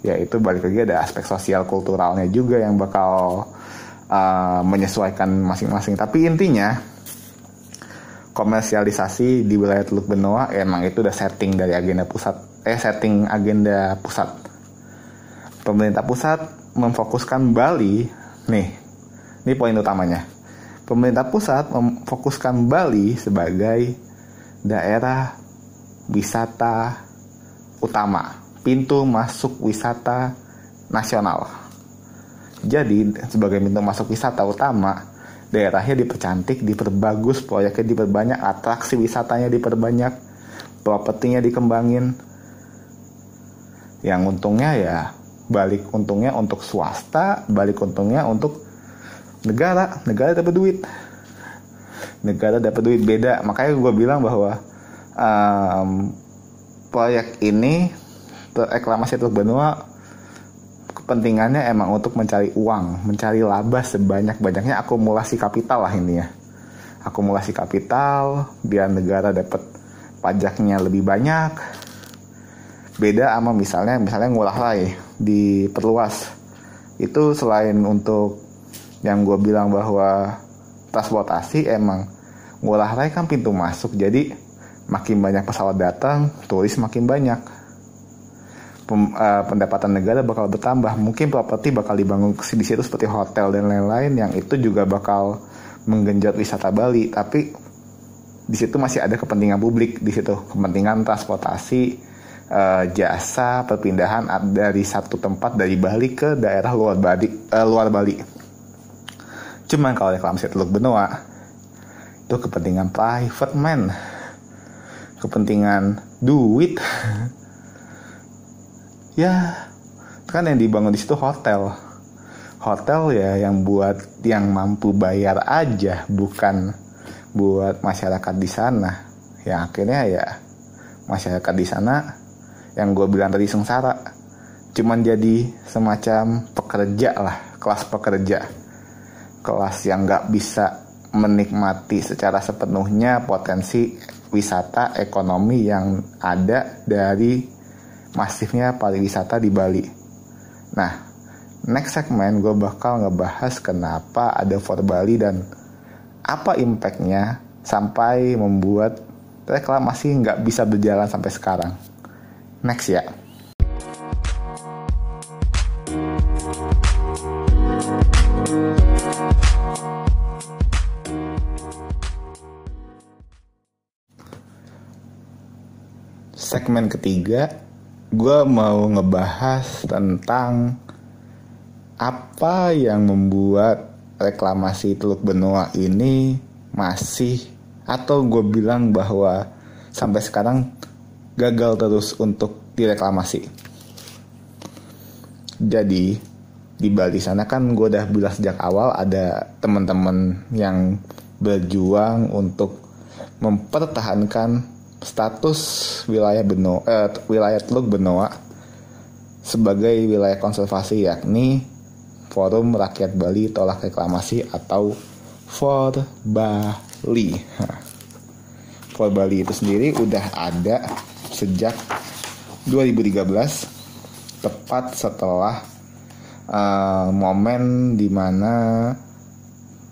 Ya itu balik lagi ada aspek sosial kulturalnya juga yang bakal uh, menyesuaikan masing-masing. Tapi intinya komersialisasi di wilayah Teluk Benoa emang itu udah setting dari agenda pusat eh setting agenda pusat. Pemerintah pusat memfokuskan Bali nih ini poin utamanya. Pemerintah pusat memfokuskan Bali sebagai daerah wisata utama pintu masuk wisata nasional jadi sebagai pintu masuk wisata utama daerahnya dipercantik, diperbagus, proyeknya diperbanyak, atraksi wisatanya diperbanyak, propertinya dikembangin. Yang untungnya ya balik untungnya untuk swasta, balik untungnya untuk negara, negara dapat duit. Negara dapat duit beda, makanya gue bilang bahwa um, proyek ini reklamasi Teluk Benua kepentingannya emang untuk mencari uang, mencari laba sebanyak-banyaknya akumulasi kapital lah ini ya. Akumulasi kapital biar negara dapat pajaknya lebih banyak. Beda sama misalnya misalnya ngolah lagi diperluas itu selain untuk yang gue bilang bahwa transportasi emang ngolah rai kan pintu masuk jadi makin banyak pesawat datang turis makin banyak. Pem, uh, pendapatan negara bakal bertambah. Mungkin properti bakal dibangun di situ seperti hotel dan lain-lain yang itu juga bakal menggenjot wisata Bali. Tapi di situ masih ada kepentingan publik di situ. Kepentingan transportasi uh, jasa perpindahan dari satu tempat dari Bali ke daerah luar Bali uh, luar Bali. Cuman kalau reklamasi Teluk Benoa itu kepentingan private man, kepentingan duit. *laughs* ya, kan yang dibangun di situ hotel. Hotel ya yang buat yang mampu bayar aja, bukan buat masyarakat di sana. Ya akhirnya ya masyarakat di sana yang gue bilang tadi sengsara cuman jadi semacam pekerja lah kelas pekerja kelas yang nggak bisa menikmati secara sepenuhnya potensi wisata ekonomi yang ada dari masifnya pariwisata di Bali. Nah, next segmen gue bakal ngebahas kenapa ada for Bali dan apa impactnya sampai membuat reklamasi nggak bisa berjalan sampai sekarang next ya segmen ketiga gue mau ngebahas tentang apa yang membuat reklamasi Teluk Benoa ini masih atau gue bilang bahwa sampai sekarang gagal terus untuk direklamasi. Jadi, di Bali sana kan gue udah bilang sejak awal ada teman-teman yang berjuang untuk mempertahankan status wilayah Benoa eh, wilayah Teluk Benoa sebagai wilayah konservasi yakni Forum Rakyat Bali Tolak Reklamasi atau For Bali. *laughs* For Bali itu sendiri udah ada sejak 2013 tepat setelah uh, momen di mana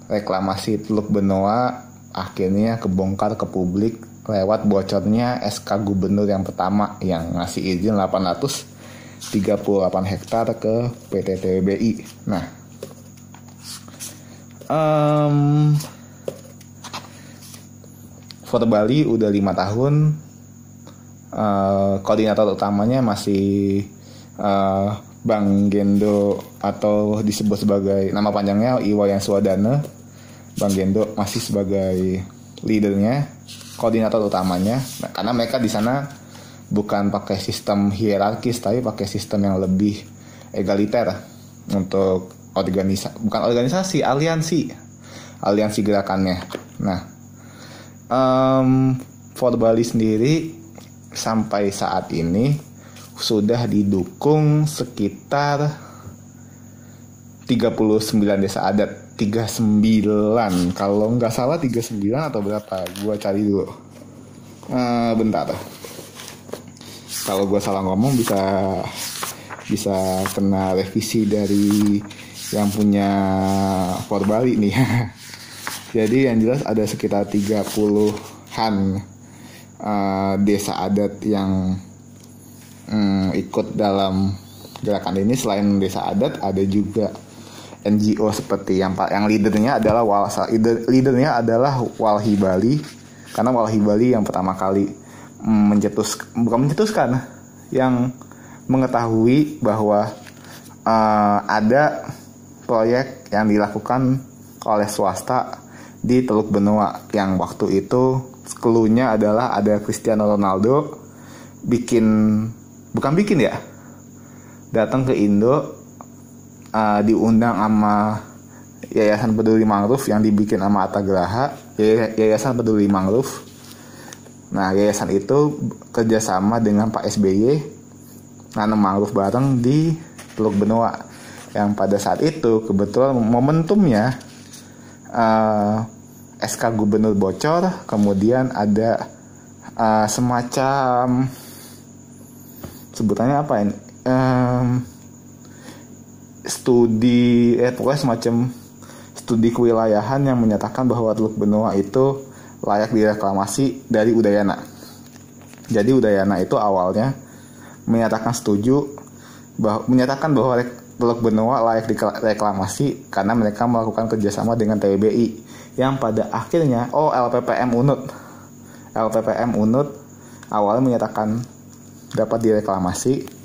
reklamasi Teluk Benoa akhirnya kebongkar ke publik lewat bocornya SK Gubernur yang pertama yang ngasih izin 838 hektar ke PT TBI. Nah, um, Foto Bali udah lima tahun, uh, koordinator utamanya masih uh, Bang Gendo atau disebut sebagai nama panjangnya Iwayan Swadana. Bang Gendo masih sebagai leadernya, koordinator utamanya. Nah, karena mereka di sana bukan pakai sistem hierarkis tapi pakai sistem yang lebih egaliter untuk organisasi bukan organisasi aliansi aliansi gerakannya. Nah, um, for Bali sendiri sampai saat ini sudah didukung sekitar 39 desa adat 39 kalau nggak salah 39 atau berapa? Gua cari dulu. Uh, bentar. Kalau gua salah ngomong bisa bisa kena revisi dari yang punya For Bali nih. *laughs* Jadi yang jelas ada sekitar 30-an uh, desa adat yang um, ikut dalam gerakan ini. Selain desa adat ada juga NGO seperti yang yang leadernya adalah Walsa leader, leadernya adalah Walhi Bali. Karena Walhi Bali yang pertama kali mencetus bukan mencetuskan yang mengetahui bahwa uh, ada proyek yang dilakukan oleh swasta di Teluk Benua yang waktu itu klunya adalah ada Cristiano Ronaldo bikin bukan bikin ya datang ke Indo uh, diundang sama Yayasan Peduli Mangrove yang dibikin sama Atta Graha, Yayasan Peduli Mangrove. Nah, yayasan itu kerjasama dengan Pak SBY nanam mangrove bareng di Teluk Benua. Yang pada saat itu kebetulan momentumnya uh, SK Gubernur bocor, kemudian ada uh, semacam sebutannya apa ini? Um, studi eh pokoknya semacam studi kewilayahan yang menyatakan bahwa Teluk Benua itu layak direklamasi dari Udayana. Jadi Udayana itu awalnya menyatakan setuju bahwa menyatakan bahwa Teluk Benua layak direklamasi karena mereka melakukan kerjasama dengan TBI yang pada akhirnya oh LPPM Unut LPPM Unut awalnya menyatakan dapat direklamasi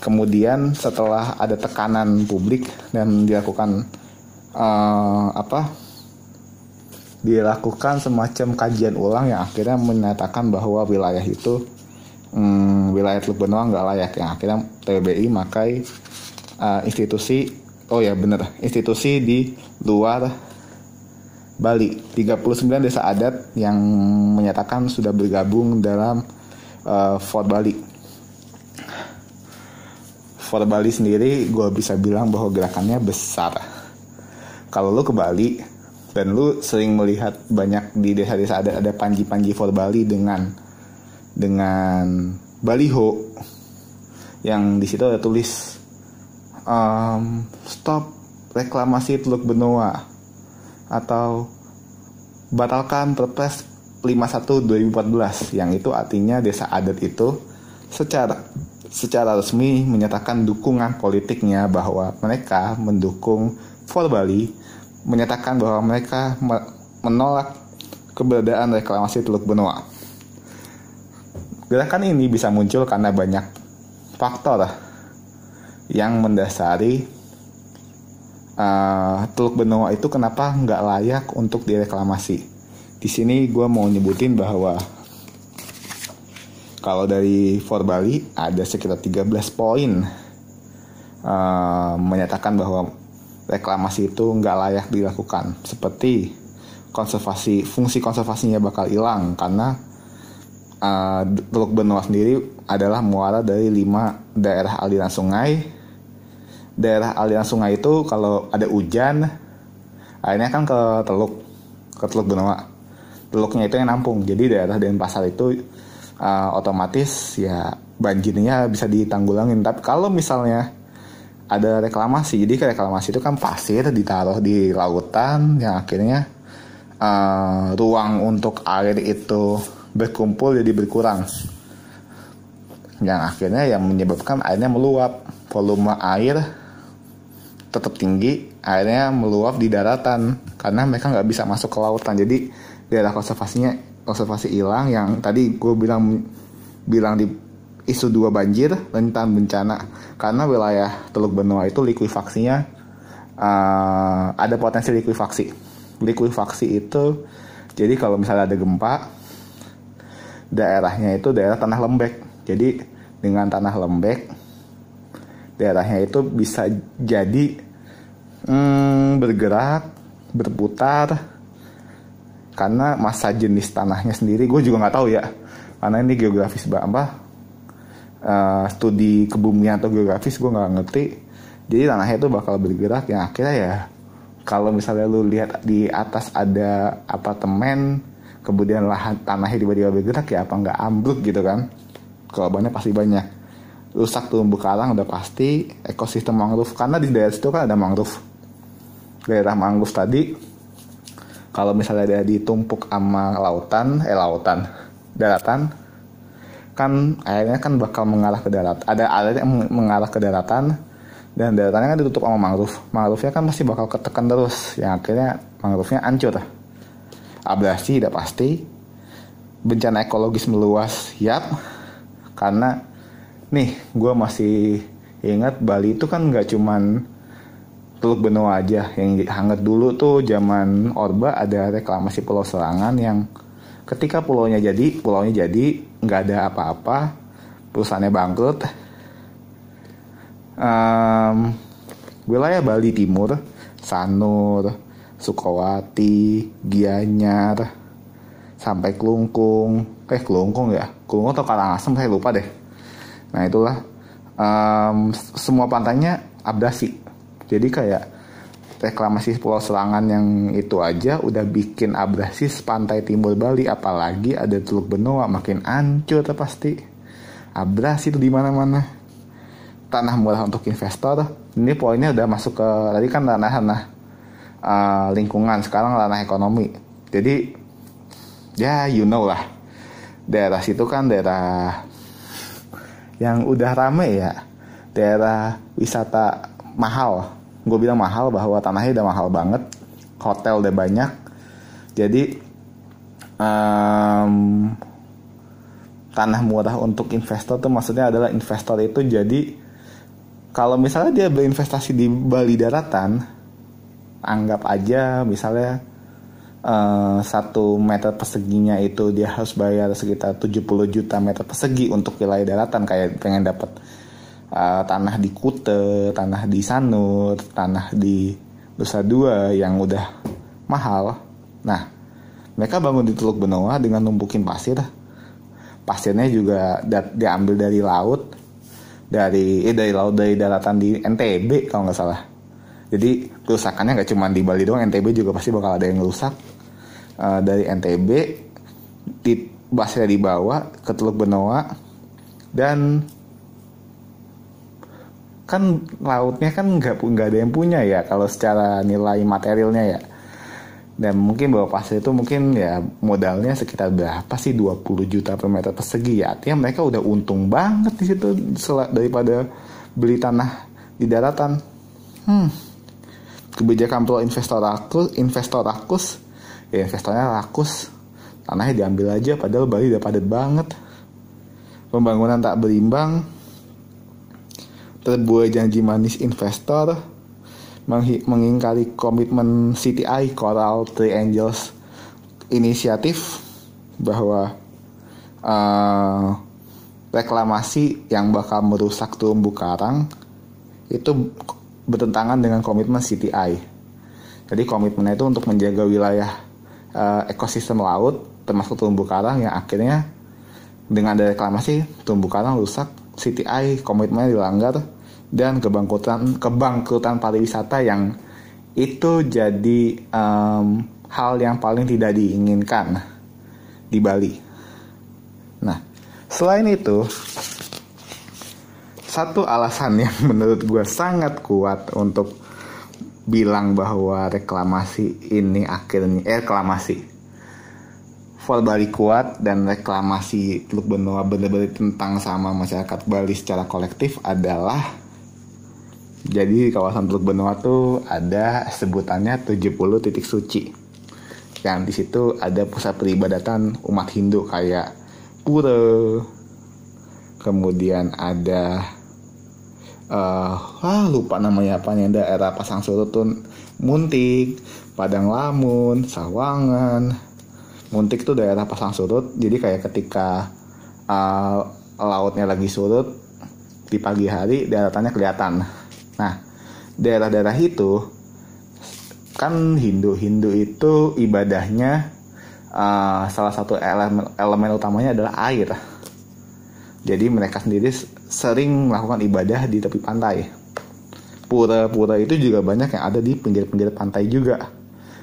kemudian setelah ada tekanan publik dan dilakukan uh, apa dilakukan semacam kajian ulang yang akhirnya menyatakan bahwa wilayah itu um, wilayah Teluk Benoa nggak layak. Yang akhirnya TBI makai uh, institusi oh ya bener institusi di luar Bali. 39 desa adat yang menyatakan sudah bergabung dalam uh, Fort Bali for Bali sendiri gue bisa bilang bahwa gerakannya besar. Kalau lu ke Bali dan lu sering melihat banyak di desa-desa ada ada panji-panji for Bali dengan dengan baliho yang di situ ada tulis um, stop reklamasi Teluk Benoa atau batalkan Perpres 51 2014 yang itu artinya desa adat itu secara secara resmi menyatakan dukungan politiknya bahwa mereka mendukung For Bali, menyatakan bahwa mereka menolak keberadaan reklamasi Teluk Benoa. Gerakan ini bisa muncul karena banyak faktor yang mendasari uh, Teluk Benoa itu kenapa nggak layak untuk direklamasi. Di sini gue mau nyebutin bahwa kalau dari For Bali ada sekitar 13 poin uh, menyatakan bahwa reklamasi itu nggak layak dilakukan. Seperti konservasi fungsi konservasinya bakal hilang karena uh, Teluk Benoa sendiri adalah muara dari lima daerah aliran sungai. Daerah aliran sungai itu kalau ada hujan akhirnya kan ke teluk ke teluk Benoa. Teluknya itu yang nampung. Jadi daerah Denpasar itu uh, otomatis ya banjirnya bisa ditanggulangin. Tapi kalau misalnya ada reklamasi jadi reklamasi itu kan pasir ditaruh di lautan yang akhirnya uh, ruang untuk air itu berkumpul jadi berkurang. Yang akhirnya yang menyebabkan airnya meluap. Volume air tetap tinggi airnya meluap di daratan. Karena mereka nggak bisa masuk ke lautan. Jadi daerah konservasinya konservasi hilang yang tadi gue bilang bilang di isu dua banjir rentan bencana karena wilayah Teluk Benoa itu likuifaksinya uh, ada potensi likuifaksi. Likuifaksi itu jadi kalau misalnya ada gempa daerahnya itu daerah tanah lembek. Jadi dengan tanah lembek daerahnya itu bisa jadi hmm, bergerak, berputar karena masa jenis tanahnya sendiri gue juga nggak tahu ya. Karena ini geografis apa uh, studi kebumian atau geografis gue nggak ngerti. Jadi tanahnya itu bakal bergerak yang akhirnya ya kalau misalnya lu lihat di atas ada apartemen kemudian lahan tanahnya tiba-tiba bergerak ya apa nggak ambruk gitu kan? Korbannya pasti banyak. Rusak terumbu karang udah pasti ekosistem mangrove. Karena di daerah situ kan ada mangrove. Daerah mangrove tadi kalau misalnya ada ditumpuk sama lautan eh lautan daratan kan airnya kan bakal mengarah ke darat. Ada air yang mengarah ke daratan dan daratannya kan ditutup sama mangrove. Mangrove-nya kan masih bakal ketekan terus. Yang akhirnya mangrove-nya hancur. Abrasi tidak pasti. Bencana ekologis meluas yap. Karena nih gue masih ingat Bali itu kan nggak cuman Teluk Benoa aja. Yang hangat dulu tuh zaman Orba ada reklamasi Pulau Serangan yang ketika pulaunya jadi pulaunya jadi nggak ada apa-apa perusahaannya bangkrut. Um, wilayah Bali Timur Sanur Sukawati Gianyar sampai Kelungkung. Eh Kelungkung ya? Kelungkung atau Karangasem saya lupa deh. Nah itulah. Um, semua pantainya abdasi jadi kayak reklamasi Pulau Serangan yang itu aja udah bikin abrasis pantai timur Bali. Apalagi ada Teluk Benoa makin hancur pasti. Abrasi itu di mana-mana. Tanah murah untuk investor. Ini poinnya udah masuk ke tadi kan ranah ranah uh, lingkungan. Sekarang ranah ekonomi. Jadi ya you know lah. Daerah situ kan daerah yang udah rame ya. Daerah wisata mahal gue bilang mahal bahwa tanahnya udah mahal banget hotel udah banyak. Jadi um, tanah murah untuk investor tuh maksudnya adalah investor itu jadi kalau misalnya dia berinvestasi di Bali daratan anggap aja misalnya uh, satu meter perseginya itu dia harus bayar sekitar 70 juta meter persegi untuk wilayah daratan kayak pengen dapat uh, tanah di Kute, tanah di Sanur, tanah di Nusa Dua yang udah mahal. Nah, mereka bangun di Teluk Benoa dengan numpukin pasir. Pasirnya juga diambil dari laut, dari eh dari laut dari daratan di NTB kalau nggak salah. Jadi kerusakannya nggak cuma di Bali doang, NTB juga pasti bakal ada yang rusak. Uh, dari NTB di pasirnya dibawa ke Teluk Benoa dan kan lautnya kan nggak nggak ada yang punya ya kalau secara nilai materialnya ya. Dan mungkin bahwa pasir itu mungkin ya modalnya sekitar berapa sih 20 juta per meter persegi ya. Artinya mereka udah untung banget di situ daripada beli tanah di daratan. Hmm. Kebijakan pro investor rakus investor rakus ya investornya rakus. Tanahnya diambil aja padahal Bali udah padat banget. Pembangunan tak berimbang terbuai janji manis investor mengingkari komitmen CTI Coral Three Angels inisiatif bahwa uh, reklamasi yang bakal merusak terumbu karang itu bertentangan dengan komitmen CTI. Jadi komitmennya itu untuk menjaga wilayah uh, ekosistem laut termasuk terumbu karang yang akhirnya dengan ada reklamasi terumbu karang rusak, CTI komitmennya dilanggar dan kebangkrutan kebangkrutan pariwisata yang itu jadi um, hal yang paling tidak diinginkan di Bali. Nah, selain itu satu alasan yang *laughs* menurut gue sangat kuat untuk bilang bahwa reklamasi ini akhirnya eh, reklamasi Bali kuat dan reklamasi Teluk Benoa benar-benar tentang sama masyarakat Bali secara kolektif adalah jadi kawasan Teluk Benoa tuh ada sebutannya 70 titik suci yang di situ ada pusat peribadatan umat Hindu kayak pura kemudian ada uh, ah lupa namanya apa nih daerah Pasang Surut tuh Muntik, Padang Lamun, Sawangan. Muntik tuh daerah Pasang Surut. Jadi kayak ketika uh, lautnya lagi surut di pagi hari daratannya kelihatan. Nah, daerah-daerah itu kan Hindu Hindu itu ibadahnya uh, salah satu elemen elemen utamanya adalah air. Jadi mereka sendiri sering melakukan ibadah di tepi pantai. Pura-pura itu juga banyak yang ada di pinggir-pinggir pantai juga.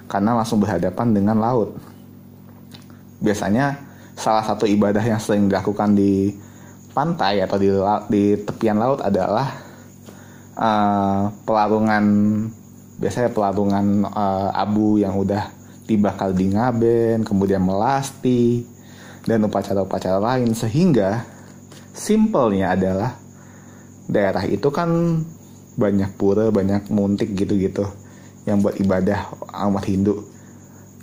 Karena langsung berhadapan dengan laut. Biasanya salah satu ibadah yang sering dilakukan di pantai atau di, di tepian laut adalah uh, pelarungan biasanya pelarungan uh, abu yang udah dibakar di ngaben, kemudian melasti dan upacara-upacara lain. Sehingga simpelnya adalah daerah itu kan banyak pura, banyak muntik gitu-gitu yang buat ibadah umat Hindu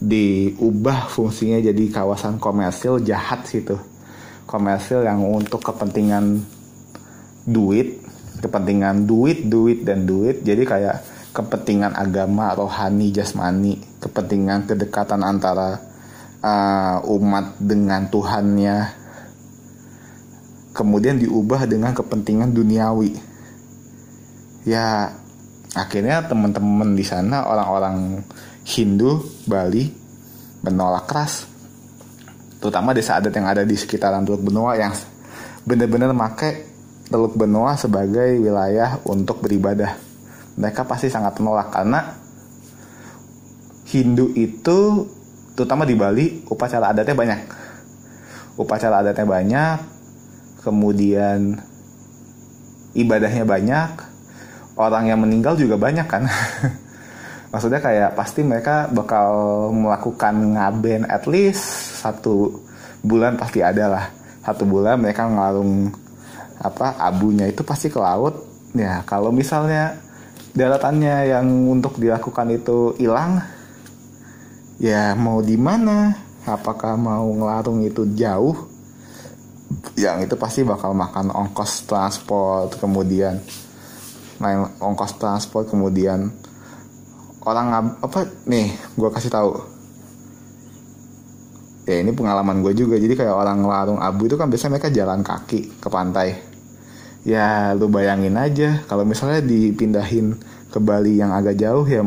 diubah fungsinya jadi kawasan komersil jahat situ. Komersil yang untuk kepentingan duit kepentingan duit duit dan duit. Jadi kayak kepentingan agama rohani jasmani. Kepentingan kedekatan antara uh, umat dengan Tuhannya. Kemudian diubah dengan kepentingan duniawi. Ya, akhirnya teman-teman di sana orang-orang Hindu Bali menolak keras. Terutama desa adat yang ada di sekitaran Teluk Benoa yang benar-benar pakai Teluk Benoa sebagai wilayah untuk beribadah. Mereka pasti sangat menolak karena Hindu itu terutama di Bali upacara adatnya banyak. Upacara adatnya banyak, kemudian ibadahnya banyak, orang yang meninggal juga banyak kan. *laughs* Maksudnya kayak pasti mereka bakal melakukan ngaben at least satu bulan pasti ada lah. Satu bulan mereka ngelarung apa abunya itu pasti ke laut. Ya kalau misalnya daratannya yang untuk dilakukan itu hilang, ya mau di mana? Apakah mau ngelarung itu jauh? yang itu pasti bakal makan ongkos transport kemudian main ongkos transport kemudian orang apa nih gue kasih tahu. Ya ini pengalaman gue juga. Jadi kayak orang larung abu itu kan biasanya mereka jalan kaki ke pantai. Ya lu bayangin aja kalau misalnya dipindahin ke Bali yang agak jauh ya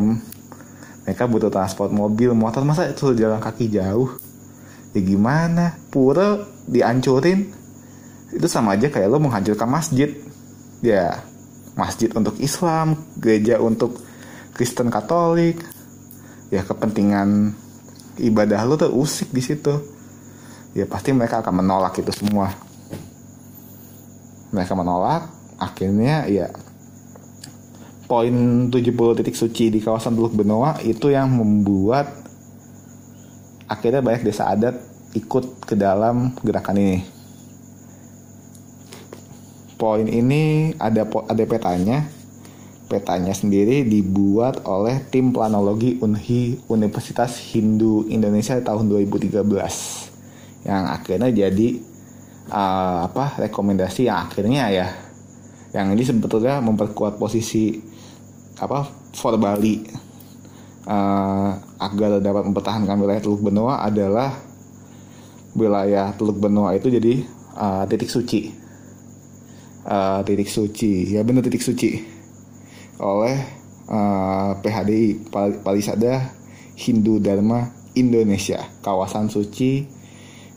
mereka butuh transport mobil motor masa itu jalan kaki jauh? Ya gimana? Pura dihancurin. Itu sama aja kayak lo menghancurkan masjid. Ya masjid untuk Islam gereja untuk Kristen Katolik. Ya kepentingan ibadah lo tuh usik di situ. Ya pasti mereka akan menolak itu semua. Mereka menolak akhirnya ya poin 70 titik suci di kawasan Teluk Benoa itu yang membuat akhirnya banyak desa adat ikut ke dalam gerakan ini. Poin ini ada ada petanya. Petanya sendiri dibuat oleh tim planologi Unhi Universitas Hindu Indonesia tahun 2013 yang akhirnya jadi uh, apa rekomendasi yang akhirnya ya yang ini sebetulnya memperkuat posisi apa for Bali. Uh, agar dapat mempertahankan wilayah Teluk Benoa adalah wilayah Teluk Benoa itu jadi uh, titik suci. Uh, titik suci. Ya benar titik suci oleh uh, eh, PHDI Palisada Hindu Dharma Indonesia kawasan suci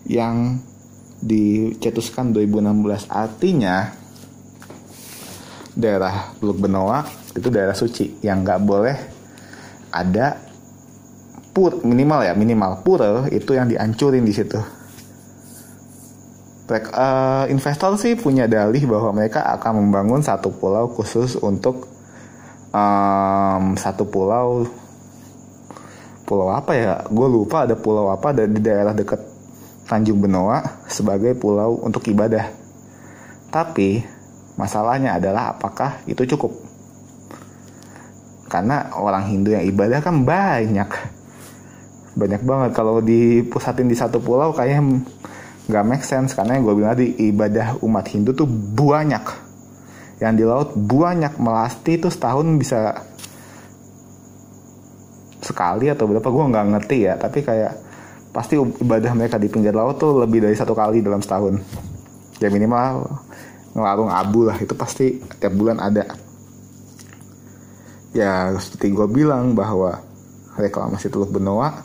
yang dicetuskan 2016 artinya daerah Teluk Benoa itu daerah suci yang nggak boleh ada pur minimal ya minimal pura itu yang dihancurin di situ. Uh, investor sih punya dalih bahwa mereka akan membangun satu pulau khusus untuk um, satu pulau. Pulau apa ya? Gue lupa ada pulau apa ada di daerah dekat Tanjung Benoa sebagai pulau untuk ibadah. Tapi masalahnya adalah apakah itu cukup? Karena orang Hindu yang ibadah kan banyak. Banyak banget. Kalau dipusatin di satu pulau kayaknya nggak make sense. Karena yang gue bilang tadi ibadah umat Hindu tuh banyak yang di laut banyak melasti itu setahun bisa sekali atau berapa gue nggak ngerti ya. Tapi kayak pasti ibadah mereka di pinggir laut tuh lebih dari satu kali dalam setahun. Ya minimal ngelarung abu lah itu pasti tiap bulan ada. Ya seperti gue bilang bahwa reklamasi Teluk Benoa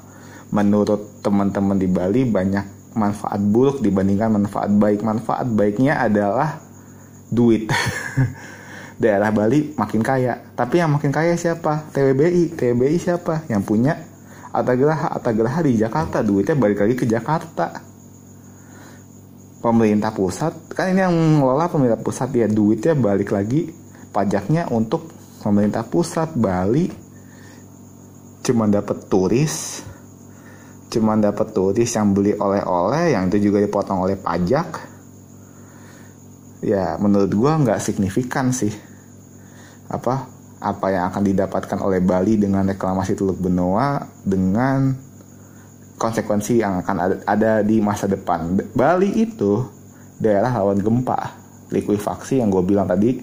menurut teman-teman di Bali banyak manfaat buruk dibandingkan manfaat baik. Manfaat baiknya adalah duit. *laughs* Daerah Bali makin kaya. Tapi yang makin kaya siapa? TWBI TWBI siapa? Yang punya Atagraha Atagraha di Jakarta. Duitnya balik lagi ke Jakarta. Pemerintah pusat. Kan ini yang mengelola pemerintah pusat ya. Duitnya balik lagi pajaknya untuk pemerintah pusat. Bali cuma dapat turis. Cuma dapat turis yang beli oleh-oleh yang itu juga dipotong oleh pajak ya menurut gue nggak signifikan sih apa apa yang akan didapatkan oleh Bali dengan reklamasi Teluk Benoa dengan konsekuensi yang akan ada, ada di masa depan. Bali itu daerah rawan gempa, likuifaksi yang gue bilang tadi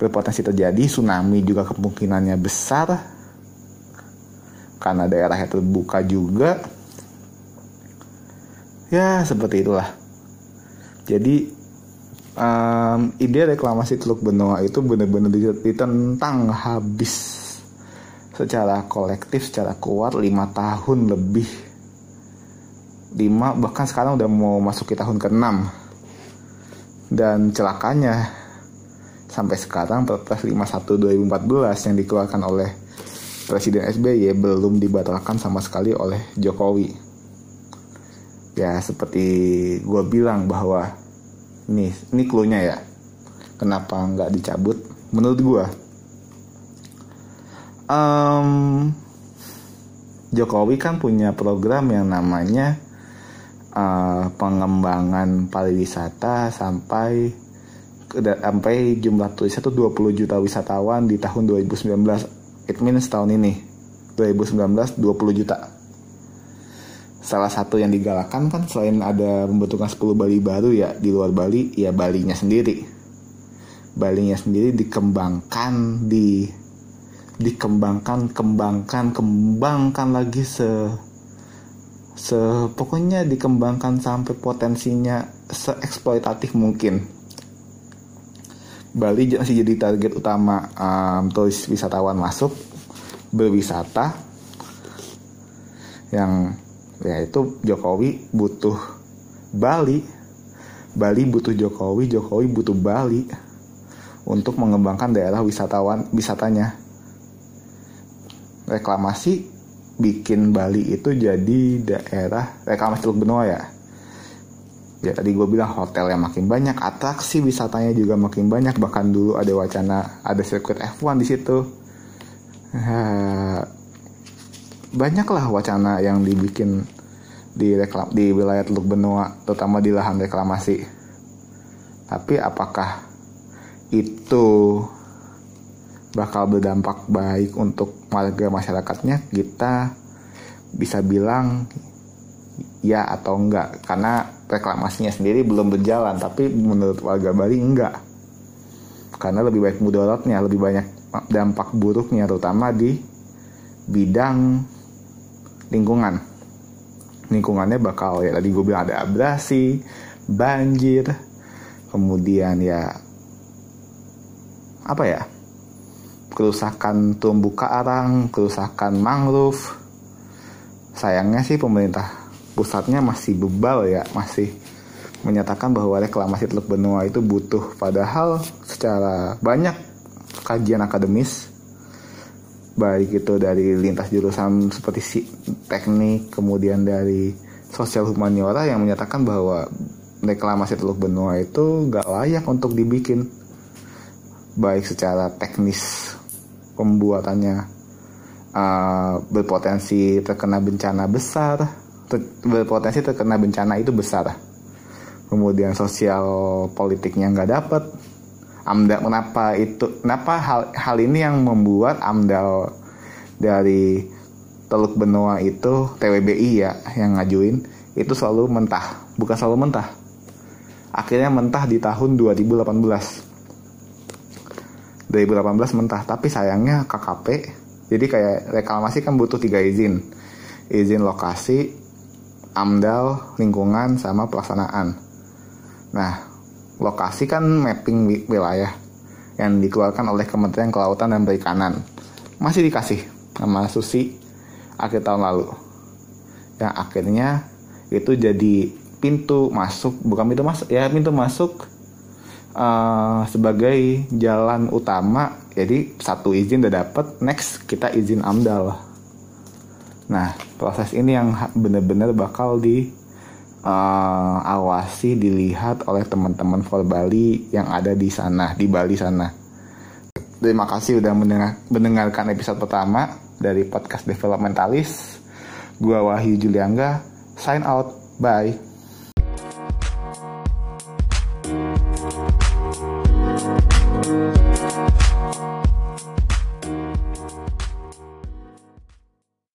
berpotensi terjadi, tsunami juga kemungkinannya besar karena daerahnya terbuka juga. Ya seperti itulah. Jadi um, ide reklamasi Teluk Benoa itu benar-benar ditentang habis secara kolektif, secara kuat lima tahun lebih. Lima bahkan sekarang udah mau masuk ke tahun ke-6 dan celakanya sampai sekarang Perpres 51 2014 yang dikeluarkan oleh Presiden SBY belum dibatalkan sama sekali oleh Jokowi. Ya seperti gue bilang bahwa Nih, ini clue-nya ya. Kenapa nggak dicabut? Menurut gua, um, Jokowi kan punya program yang namanya uh, pengembangan pariwisata sampai sampai jumlah turis itu 20 juta wisatawan di tahun 2019. It means tahun ini 2019 20 juta salah satu yang digalakan kan selain ada pembentukan 10 Bali baru ya di luar Bali ya Balinya sendiri. Balinya sendiri dikembangkan di dikembangkan kembangkan kembangkan lagi se se pokoknya dikembangkan sampai potensinya seeksploitatif mungkin. Bali masih jadi target utama um, turis wisatawan masuk berwisata yang ya itu Jokowi butuh Bali. Bali butuh Jokowi Jokowi butuh Bali untuk mengembangkan daerah wisatawan wisatanya. Reklamasi bikin Bali itu jadi daerah reklamasi Teluk Benoa ya. Ya tadi gue bilang hotel yang makin banyak atraksi wisatanya juga makin banyak. Bahkan dulu ada wacana ada sirkuit F1 di situ banyaklah wacana yang dibikin di reklam di wilayah Teluk Benua terutama di lahan reklamasi. Tapi apakah itu bakal berdampak baik untuk warga masyarakatnya? Kita bisa bilang ya atau enggak karena reklamasinya sendiri belum berjalan tapi menurut warga Bali enggak. Karena lebih baik mudaratnya lebih banyak dampak buruknya terutama di bidang lingkungan lingkungannya bakal ya tadi gue bilang ada abrasi banjir kemudian ya apa ya kerusakan terumbu karang, kerusakan mangrove. Sayangnya sih pemerintah pusatnya masih bebal ya, masih menyatakan bahwa reklamasi Teluk Benua itu butuh padahal secara banyak kajian akademis baik itu dari lintas jurusan seperti si, teknik kemudian dari sosial humaniora yang menyatakan bahwa reklamasi Teluk Benua itu gak layak untuk dibikin baik secara teknis pembuatannya uh, berpotensi terkena bencana besar ter, berpotensi terkena bencana itu besar. Kemudian sosial politiknya nggak dapet amdal kenapa itu kenapa hal hal ini yang membuat amdal dari Teluk Benua itu TWBI ya yang ngajuin itu selalu mentah. Bukan selalu mentah. Akhirnya mentah di tahun 2018 2018 mentah tapi sayangnya KKP jadi kayak reklamasi kan butuh tiga izin. Izin lokasi amdal lingkungan sama pelaksanaan. Nah lokasi kan mapping wilayah yang dikeluarkan oleh Kementerian Kelautan dan Perikanan. Masih dikasih sama Susi akhir tahun lalu. Yang akhirnya itu jadi pintu masuk, bukan pintu masuk, ya pintu masuk uh, sebagai jalan utama. Jadi satu izin udah dapet, next kita izin AMDAL. Nah, proses ini yang benar-benar bakal di uh, awasi dilihat oleh teman-teman Bali yang ada di sana di Bali sana. Terima kasih sudah mendengar, mendengarkan episode pertama dari podcast Developmentalis. Gua Wahyu Juliangga, sign out, bye.